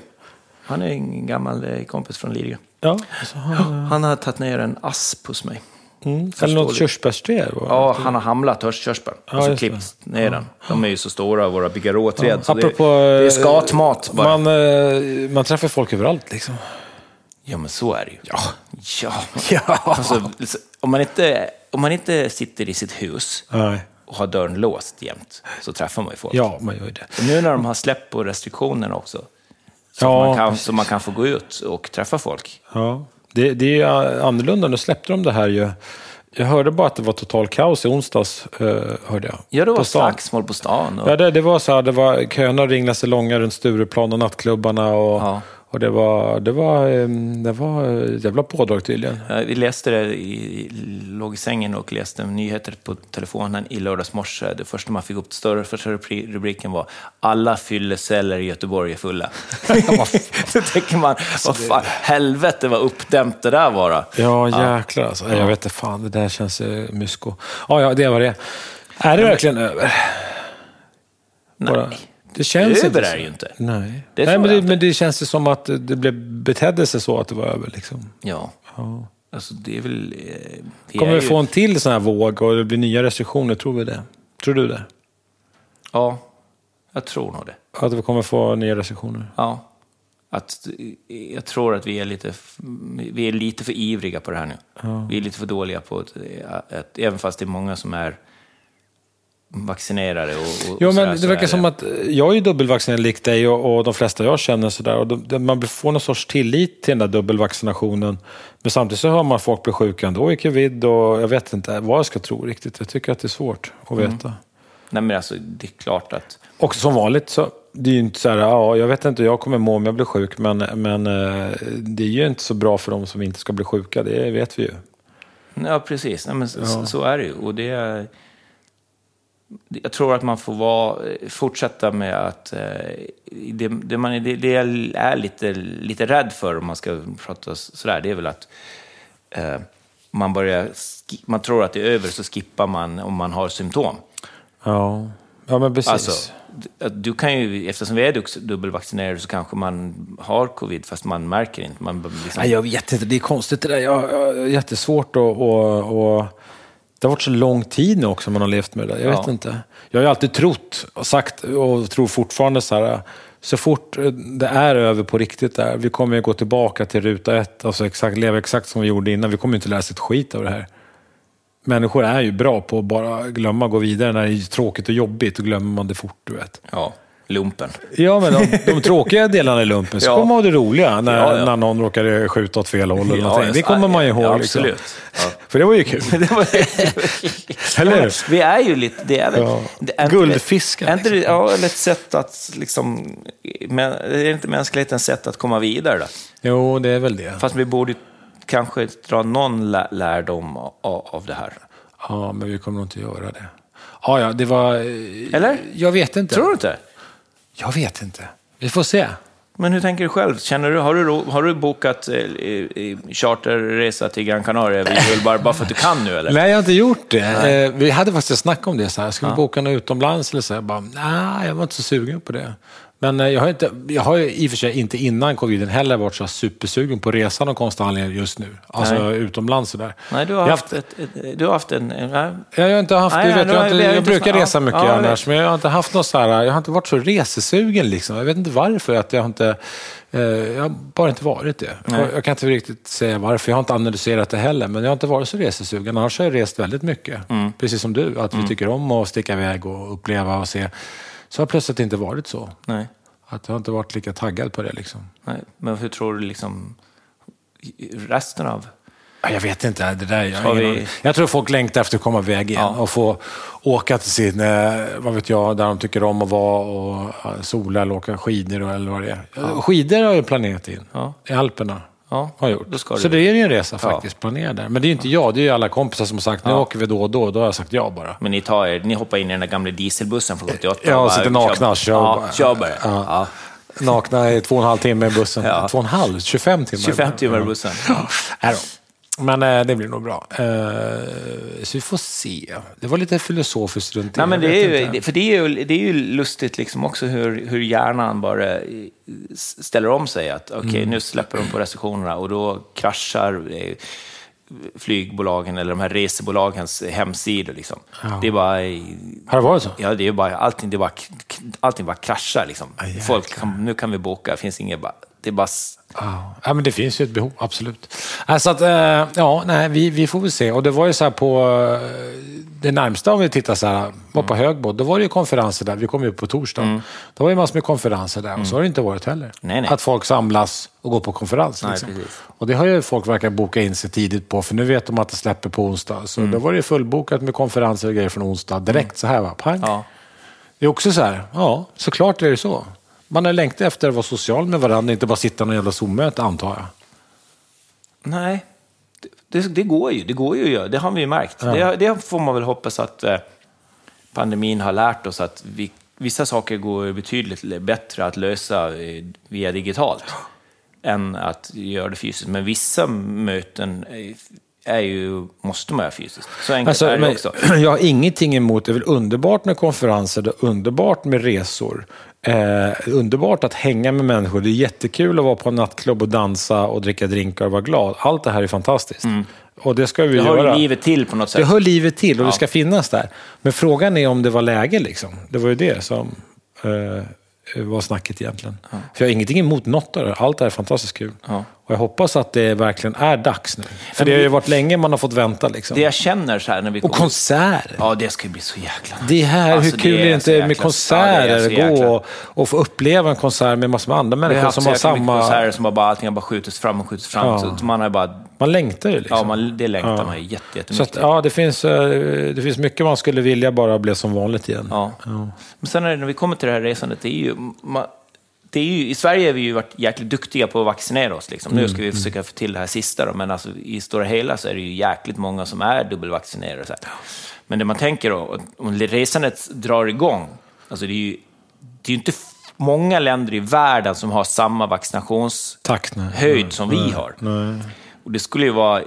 Han är en gammal eh, kompis från Lidingö. Ja. Så han, Han har tagit ner en asp hos mig. mm. Eller något körsbärsträd. Ja, han har hamlat höstkörsbär och Ja, så just det. klippt ner den. De är ju så stora, våra bigarråträd. så det, Apropå, det är eh, skatmat bara. Man, eh, man träffar folk överallt liksom. Ja, men så är det ju. Ja. Ja. Ja. Alltså, om, man inte, om man inte sitter i sitt hus Nej. och har dörren låst jämt, så träffar man ju folk. Ja, man gör det. Och nu när de har släppt på restriktionerna också, så, Ja, man kan, så man kan få gå ut och träffa folk. Ja. Det, det är annorlunda. Nu släppte de det här ju. Jag hörde bara att det var total kaos i onsdags. Eh, hörde jag. Ja, det var På slagsmål på stan. Och, Ja, det, det var så här, det var köerna ringlade sig långa runt Stureplan och nattklubbarna. Och, Ja. Och det var, det var, eh, det var jävla pådrag tydligen. Vi läste det, i, låg i sängen och läste nyheter på telefonen i lördags morse. Det första man fick upp, större första rubri- rubriken var “Alla fylleceller i Göteborg är fulla”. Då tänker man, vad fan, helvete vad uppdämt det där var. då. Ja, jäklar alltså. Jag vet inte fan, det där känns eh, mysko. Ja, ja, det var det. Är det verkligen över? Bara- Nej, Det känns över inte är så. det ju inte. Nej, Det Nej men, det, inte. men det känns ju som att det blev, betedde sig så att det var över. Liksom. Ja, Ja. alltså det är väl... eh, Vi Kommer är vi ju- få en till sån här våg och det blir nya restriktioner? Tror vi det? Tror du det? Ja, jag tror nog det. Att vi kommer få nya restriktioner? Ja. Att, eh, jag tror att vi är lite, vi är lite för ivriga på det här nu. Vi är lite för dåliga på att, att, även fast det är många som är vaccinerade och, och Jo, men det verkar som att jag är dubbelvaccinerad likt dig och, och de flesta jag känner sådär. Och de, man får någon sorts tillit till den där dubbelvaccinationen. Men samtidigt så hör man folk blir sjuka ändå i covid och jag vet inte vad jag ska tro riktigt. Jag tycker att det är svårt att Mm. veta. Nej, men alltså, det är klart att... Och som vanligt så, det är ju inte så här, ja, jag vet inte hur jag kommer må om jag blir sjuk, men, men eh, det är ju inte så bra för de som inte ska bli sjuka, det vet vi ju. Ja, precis. Nej, men så, så är det ju. Och det är, jag tror att man får vara, fortsätta med att... eh, Det, det, man, det, det jag är lite, lite rädd för, om man ska prata sådär, det är väl att eh, man, börjar, man tror att det är över, så skippar man om man har symptom. Ja, ja men precis. Alltså, du kan ju, eftersom vi är dubbelvaccinerade så kanske man har covid, fast man märker inte. Man liksom, Nej, jag vet inte, det är konstigt det där. Jag, jag, jättesvårt att... Och, och, det har varit så lång tid nu också man har levt med det. Jag vet Ja. inte. Jag har ju alltid trott och sagt och tror fortfarande så här. Så fort eh, det är över på riktigt där, vi kommer ju gå tillbaka till ruta ett, alltså exakt, leva exakt som vi gjorde innan. Vi kommer ju inte lära oss ett skit av det här. Människor är ju bra på att bara glömma, gå vidare när det är tråkigt och jobbigt, och glömmer man det fort, du vet. ja. Lumpen. Ja, men de, de tråkiga delarna i lumpen, så Ja. kommer man ha det roliga när, Ja, ja. när någon råkade skjuta åt fel håll. Eller Ja, någonting. det kommer man ju ihåg. ja, liksom. absolut. Ja. För det var ju kul. Det var, Eller hur? Vi är ju lite... Det är Ja. det är Är inte det ja, eller ett sätt att liksom... Men, är inte mänsklighetens sätt att komma vidare då? Jo, det är väl det. Fast vi borde kanske dra någon lä- lärdom av, av det här. Ja, men vi kommer nog inte göra det. Ja, ja, det var... eh, Eller? Jag vet inte. Tror du inte? Jag vet inte. Vi får se. Men hur tänker du själv? Känner du, har, du, har du bokat eh, charterresa till Gran Canaria vid jul bara, bara för att du kan nu eller? Nej, jag har inte gjort det. Eh, vi hade faktiskt ett snack om det. Så här. Ska vi boka något utomlands eller så? Jag bara, nej, jag var inte så sugen på det. Men eh, jag har, inte, jag har ju i och för sig inte innan coviden heller varit så supersugen på resan och konstig anledning just nu. Alltså Nej. utomlands sådär. Nej, du har Jag haft, ett, du har haft en... nej. Jag har inte haft, Nej, vet, jag, har inte, vi- jag brukar ja, resa mycket ja, jag annars, men jag har inte haft något så här, jag har inte varit så resesugen liksom. Jag vet inte varför, att jag har inte, eh, jag har bara inte varit det. Jag, jag kan inte riktigt säga varför, jag har inte analyserat det heller, men jag har inte varit så resesugen. Annars har jag rest väldigt mycket, Mm. precis som du, att vi tycker om att sticka iväg och uppleva och se. Så har det plötsligt inte varit så. nej. Att jag har inte varit lika taggad på det liksom. nej. Men hur tror du liksom resten av... Ja, Jag vet inte. Det där, jag, vi- jag tror folk längtar efter att komma iväg igen Ja. och få åka till sin, eh, vad vet jag, där de tycker om att vara och eh, sola eller åka skidor eller vad det är. Skidor har jag planerat in Ja. i Alperna. Ja, Har gjort. du Så det. det är ju en resa faktiskt, planerad där. Men det är ju inte jag, det är ju alla kompisar som har sagt, nu åker vi då och då. Då har jag sagt ja bara. Men ni, tar er, ni hoppar in i den där gamla dieselbussen från 78 Ja, och sitter nakna kör Ja, bara. kör bara. Ja. Ja. Nakna i två och en halv timme i bussen. Ja. Två och en halv? 25 timmar? 25 timmar i bussen. Ja. Men eh, det blir nog bra. Eh, så vi får se. Det var lite filosofiskt runt Nej, men det är, ju, det- för det är, ju, det är ju lustigt liksom också hur, hur hjärnan bara eh, ställer om sig. Att okej, Mm. nu släpper de på restriktionerna och då kraschar eh, flygbolagen eller de här resebolagens hemsidor. Liksom. Det är bara... Har det varit så? Ja, det är bara, allting, det är bara, allting bara kraschar. Liksom. jäklar. Folk, kan, nu kan vi boka, det finns inget... bara- Det är bara... Ja. men det finns ju ett behov, absolut. Alltså att, eh, ja, nej, vi, vi får väl se. Och det var ju så här på eh, det närmsta om vi tittar så här, var på Högbo, då var det ju konferenser där. Vi kom ju på torsdag. Då var det massor med konferenser där och så har det inte varit heller. Nej, nej. Att folk samlas och går på konferens. Nej, Liksom. precis. Och det har ju folk verkar boka in sig tidigt på, för nu vet de att det släpper på onsdag. Så då var det ju fullbokat med konferenser och grejer från onsdag. Direkt så här va, pang. Ja. Det är också så här, ja, såklart är det så. Man har längtat efter att vara social med varandra, inte bara sitta i någon jävla Zoom-möte antar jag. Nej, det, det går ju. Det går ju att göra. Det har vi ju märkt. Det, det får man väl hoppas att eh, pandemin har lärt oss att vi, vissa saker går betydligt bättre att lösa eh, via digitalt än att göra det fysiskt. Men vissa möten är, ju, måste man göra fysiskt. Så enkelt Alltså, är det också. jag har ingenting emot, det är väl underbart med konferenser, det är underbart med resor. Eh, underbart att hänga med människor, det är jättekul att vara på en nattklubb och dansa och dricka drinkar och vara glad. Allt det här är fantastiskt. Och det ska vi Det göra. ju livet till på något sätt. Det hör livet till och Ja. det ska finnas där. Men frågan är om det var läge liksom. Det var ju det som eh, var snacket egentligen. För jag har ingenting emot något av det. Allt det här är fantastiskt kul. Ja. Och jag hoppas att det verkligen är dags nu. För det har ju varit länge man har fått vänta liksom. Det jag känner så här när vi Och konserter. Ja, det ska ju bli så jäkla Det här, Alltså, hur kul det är det inte jäkla- med Ja, konserter? gå och, och få uppleva en konsert med massor med andra Vi har människor haft som har jäkla mycket samma... konserter som har bara, allting har bara skjutits fram och skjutits fram. Ja. Så man har bara, Man längtar ju liksom. ja, man, det längtar Ja. man ju jätte, Så jättemycket. att, ja, det finns, eh, det finns mycket man skulle vilja bara bli som vanligt igen. Ja. Men sen när vi kommer till det här resandet, det är ju, ma- det är ju, i Sverige har vi ju varit jäkligt duktiga på att vaccinera oss. Liksom. Nu ska vi försöka få till det här sista, då, men alltså, i stora hela så är det ju jäkligt många som är dubbelvaccinerade. Så här. Men det man tänker då, om resandet drar igång, alltså det är ju, det är inte många länder i världen som har samma vaccinationshöjd. Nej. som vi har. Och det skulle ju vara...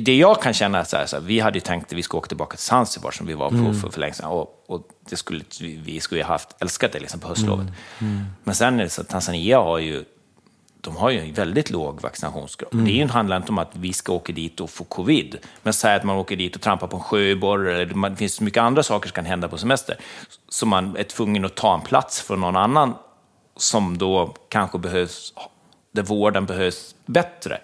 Det jag kan känna är så här, så här vi hade ju tänkt att vi skulle åka tillbaka till Zanzibar som vi var på för, för länge sedan. Och det skulle, vi, skulle ju haft, älskat det liksom på höstlovet. Men sen är det så att Tanzania har ju de har ju en väldigt låg vaccinationsgrad. Det är ju, handlar inte om att vi ska åka dit och få covid, men säg att man åker dit och trampar på en sjöborre, eller det finns mycket andra saker som kan hända på semester, så man är tvungen att ta en plats från någon annan som då kanske behövs, där vården behövs bättre.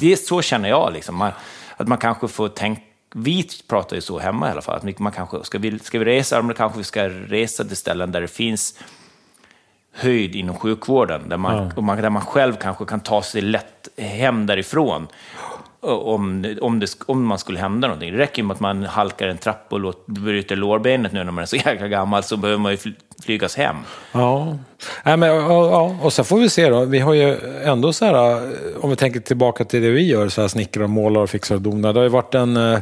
Det är så känner jag, liksom. man, att man kanske får tänka vi pratar ju så hemma i alla fall, att man kanske, ska vi, ska vi resa, men kanske vi ska resa till ställen där det finns höjd inom sjukvården, där man, man, där man själv kanske kan ta sig lätt hem därifrån om, om, det, om man skulle hända någonting. Det räcker med att man halkar en trappa och låt, bryter lårbenet nu när man är så jäkla gammal, så behöver man ju fly, flygas hem. Ja, Nej, men, ja, och så får vi se då. Vi har ju ändå så här, om vi tänker tillbaka till det vi gör, så här snickrar och målar och fixar och donar. Det har ju varit en eh,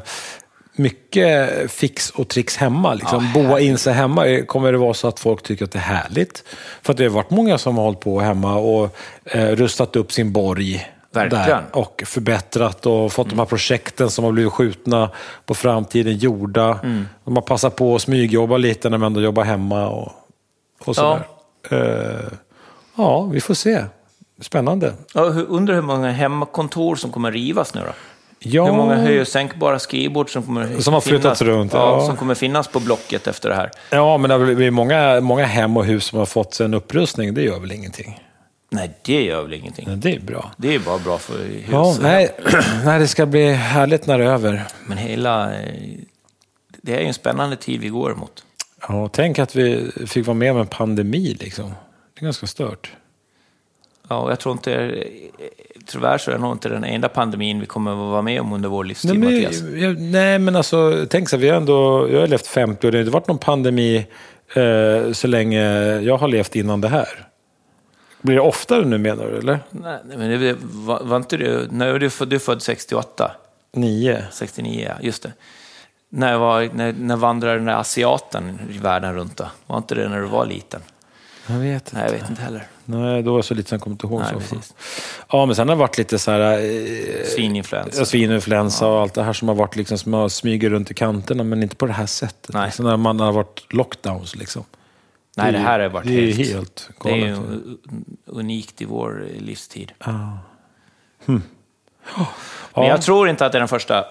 mycket fix och tricks hemma. Liksom. Ja, Boa in sig hemma. Kommer det vara så att folk tycker att det är härligt? För att det har varit många som har hållit på hemma och eh, rustat upp sin borg. Verkligen. Där, och förbättrat och fått de här projekten som har blivit skjutna på framtiden gjorda. De har passat på att smygjobba lite när man ändå jobbar hemma och, och sådär. Eh, ja, vi får se. Spännande. Ja, undrar hur många hemmakontor som kommer rivas nu då? Ja, Hur många höj och sänkbara skrivbord som kommer Som har flyttats runt, Ja, ja. som kommer finnas på Blocket efter det här. ja, men det blivit många, många hem och hus som har fått en upprustning. Det gör väl ingenting? Nej, det gör väl ingenting. Men det är bra. Det är bara bra för hus. Ja, nej, nej, det ska bli härligt när det är över. Men hela... eh, Det är ju en spännande tid vi går mot. Ja, tänk att vi fick vara med om en pandemi liksom. Det är ganska stört. Ja, och jag tror inte... eh, Tyvärr så är det nog inte den enda pandemin vi kommer att vara med om under vår livstid, Nej, Mattias. men, jag, nej, men alltså, tänk så här, vi har ändå, jag har levt 50 år, det har inte varit någon pandemi eh, så länge jag har levt innan det här. Blir det oftare nu menar du, eller? Nej, men det var, var inte du... När du, du är född 68? Nio? 69, ja. Just det. När, var, när, när vandrade den där asiaten i världen runt då? Var inte det när du var liten? Jag vet inte. Nej, jag vet inte heller. Nej, då var jag så liten så jag kommer inte ihåg Nej, så. precis. Ja, men sen har det varit lite så här... Eh, Svininfluensa. Ja, Svininfluensa och allt det här som har varit liksom, som har smugit runt i kanterna, men inte på det här sättet. Nej. Liksom, när man har varit lockdowns liksom. Nej, det här har varit det är helt... helt Det är ju galet. unikt i vår livstid. Ja. Men jag tror inte att det är den första,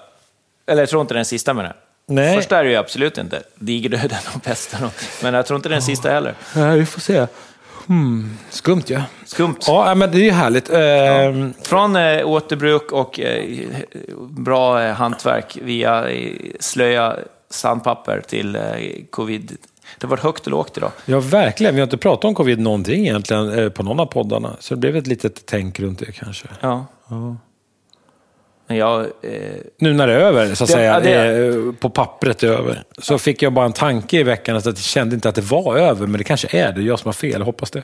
eller jag tror inte den sista det. Nej. Första är det ju absolut inte, digerdöden och pesten. Men jag tror inte den sista heller. Nej, vi får se. Hmm. Skumt ja. Skumt. Ja, men det är ju härligt. Ehm, Från eh, återbruk och eh, bra eh, hantverk via eh, slöja, sandpapper till eh, covid. Det har varit högt och lågt idag. Ja, verkligen. Vi har inte pratat om covid någonting egentligen eh, på någon av poddarna. Så det blev ett litet tänk runt det kanske. Ja. Men jag... Eh, Nu när det är över, så att Det- säga, ja, det- eh, på pappret är över, så fick jag bara en tanke i veckan att jag kände inte att det var över, men det kanske är det. Jag som har fel, hoppas det.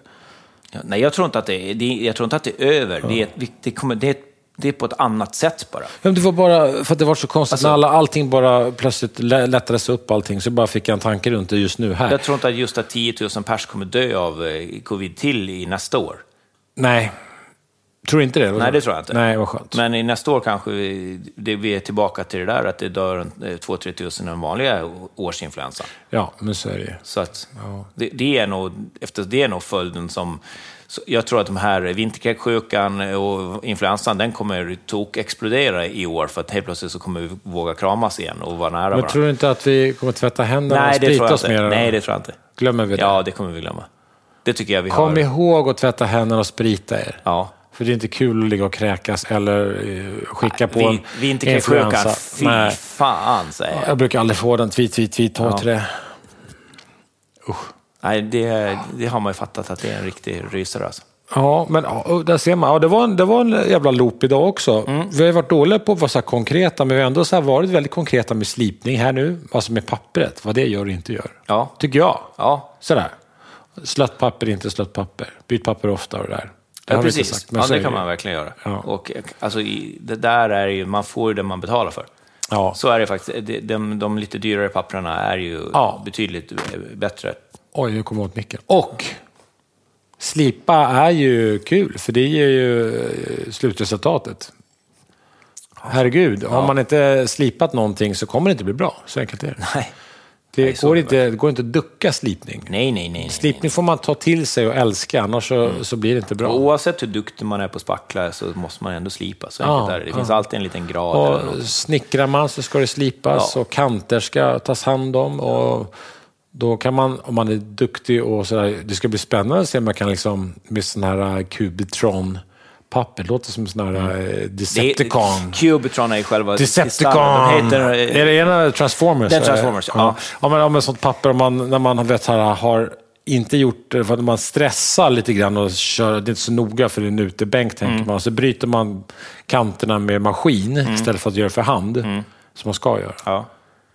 ja, nej, jag tror inte att det är, jag tror inte att det är över. Det, är, ett- det, kommer, det, är, det är på ett annat sätt bara. Ja, men det var bara för att det var så konstigt. Alltså- när alla, allting bara plötsligt lä- lättades upp allting, så bara fick jag en tanke runt det just nu här. Jag tror inte att just att 10 000 pers kommer dö av eh, covid till i nästa år. Nej, tror du inte det? Nej, det tror jag inte. Nej, vad skönt. Men i nästa år kanske vi, det, vi är tillbaka till det där att det dör 2-3 tusen den vanliga årsinfluensan. Ja, men så är det ju. Så att det, det, är nog, efter, det är nog följden som... så Jag tror att de här vinterkräksjukan och influensan, den kommer tok-explodera i år för att helt plötsligt så kommer vi våga kramas igen och vara nära Men varandra. tror du inte att vi kommer tvätta händerna Nej, och sprita oss inte. mer? Nej, det tror jag inte. Glömmer vi det? Ja, det kommer vi glömma. Det tycker jag vi Kom har. ihåg att tvätta händerna och sprita er. Ja. För det är inte kul att ligga och kräkas eller eh, skicka på Vi, en vinterkräksjukan, influensa. fy Nej, fan säger jag. jag brukar aldrig få den. Tweet, tweet, tweet, ta Ja. till det. Nej, det, det har man ju fattat att det är en riktig rysare alltså. Ja, men där ser man. Ja, det, var en, det var en jävla loop idag också. Mm. Vi har varit dåliga på att vara så här konkreta, men vi har ändå så varit väldigt konkreta med slipning här nu. Alltså med pappret, vad det gör och inte gör. Ja. Tycker jag. Ja, Sådär. Slött papper, inte slött papper. Byt papper ofta och det där. Det ja precis. sagt, ja, det kan ju. man verkligen göra. Ja. Och alltså, det där är ju, man får ju det man betalar för. Ja. Så är det faktiskt. De, de, de lite dyrare papperna är ju Ja. betydligt bättre. Oj, nu kom jag åt micken. Och slipa är ju kul, för det ger ju eh, slutresultatet. Herregud, har man inte slipat någonting så kommer det inte bli bra. Så enkelt är det. Nej. Det, Nej, går, inte, det går inte att ducka slipning. Nej, nej, nej. nej. Slipning får man ta till sig och älska, annars så, så blir det inte bra. Och Oavsett hur duktig man är på spackla så måste man ändå slipa. Så Ja, är det. Det finns alltid en liten grad. eller Och något. snickrar man så ska det slipas Ja. och kanter ska tas hand om. Och då kan man, om man är duktig och sådär, det ska bli spännande att se om man kan liksom, med sån här uh, Cubitron-papper, det låter som sån här Mm. Är- Decepticon. Cubitron är själva... Decepticon! De heter... är det ena Transformers? Är Transformers, ja. ja. ja men, ja, men sånt papper, om man, när man vet, här, har inte gjort det för att man stressar lite grann och kör, det är inte så noga för det är en utebänk tänker Mm. man. Så bryter man kanterna med maskin istället för att göra för hand, Mm. som man ska göra. Ja.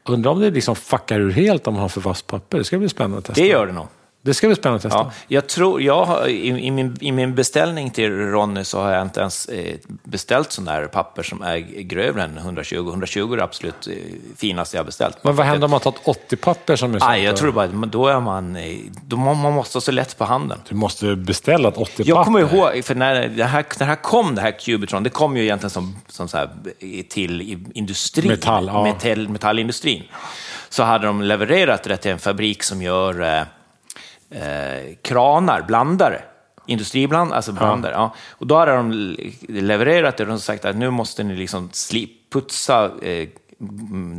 Undrar om det liksom fuckar ur helt om man har för vasst papper. Det ska bli spännande att testa. Det gör det nog. Det ska bli spännande att testa. Ja, jag tror, jag har, i, i, min, I min beställning till Ronny så har jag inte ens eh, beställt sån där papper som är grövre än 120. 120 är det absolut eh, finaste jag har beställt. Men vad händer om man tar ett 80-papper som är sånt? Nej, jag tror bara att då är man, eh, då man måste ha så lätt på handen. Du måste beställa ett 80-papper. Jag kommer ihåg, för när det här, när det här kom, det här Cubitron, det kom ju egentligen som, som så här, till industrin, Metall, ja. metall, metallindustrin. Så hade de levererat det till en fabrik som gör eh, kranar, blandare. Industribland, alltså blandare. Ja. Och då hade de levererat det och de sagt att nu måste ni liksom putsa eh,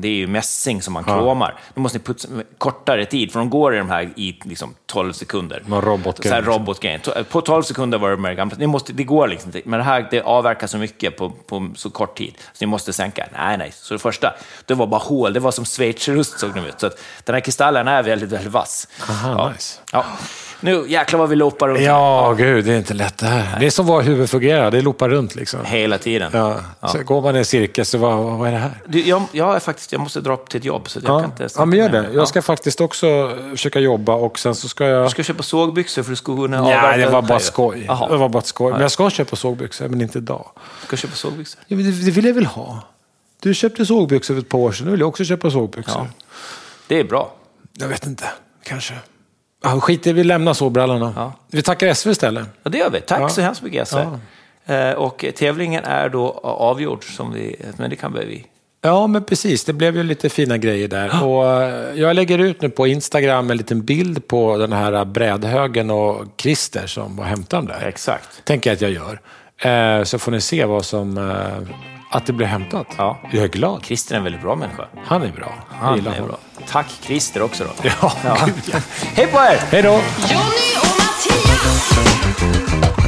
det är ju mässing som man kromar. Nu måste ni putsa kortare tid, för de går i de här i liksom 12 sekunder. Någon robotgrej, Så här liksom. robotgrejen. To- På 12 sekunder var det med det gamla. Ni måste, det går liksom inte. Men det här det avverkar så mycket på, på så kort tid, så ni måste sänka. Nej, nej. Så det första, det var bara hål. Det var som schweizerust såg de ut. Så att den här kristallen är väldigt, väldigt vass. Aha, ja. nice. Ja. Nu jäklar vad vi loopar runt Ja, gud, det är inte lätt det här. Det är som vår huvud fungerar, det loopar runt liksom. hela tiden. Ja. Så går man i en cirkel, så vad, vad är det här? Du, jag, jag, är faktiskt, jag måste dra upp till ett jobb, så jag Ja. kan inte... ja, men gör det. Jag ska faktiskt också försöka jobba och sen så ska jag... Du ska köpa sågbyxor för du ska kunna Nej, det var bara skoj. Jaha. Det var bara skoj. Men jag ska köpa sågbyxor, men inte idag. Du ska köpa sågbyxor. Ja, men det, det vill jag väl ha. Du köpte sågbyxor för ett par år sedan, nu vill jag också köpa sågbyxor. Ja. Det är bra. Jag vet inte, kanske. Ja, skit i, vi lämnar sågbrallorna. Ja. Vi tackar SV istället. Ja, det gör vi. Tack Ja. så hemskt mycket, Jesse. Eh, Och tävlingen är då avgjord, som vi, men det kan vi... Ja, men precis. Det blev ju lite fina grejer där. Och eh, jag lägger ut nu på Instagram en liten bild på den här brädhögen och Christer som var hämtaren där. Exakt. Tänker jag att jag gör. Eh, Så får ni se vad som... Att det blir hämtat. Ja. Jag är glad. Christer är en väldigt bra människa. Han är bra. Han är bra. Tack Christer också då. Ja, ja. Hej på er! Hej då! Jonny och Mattias!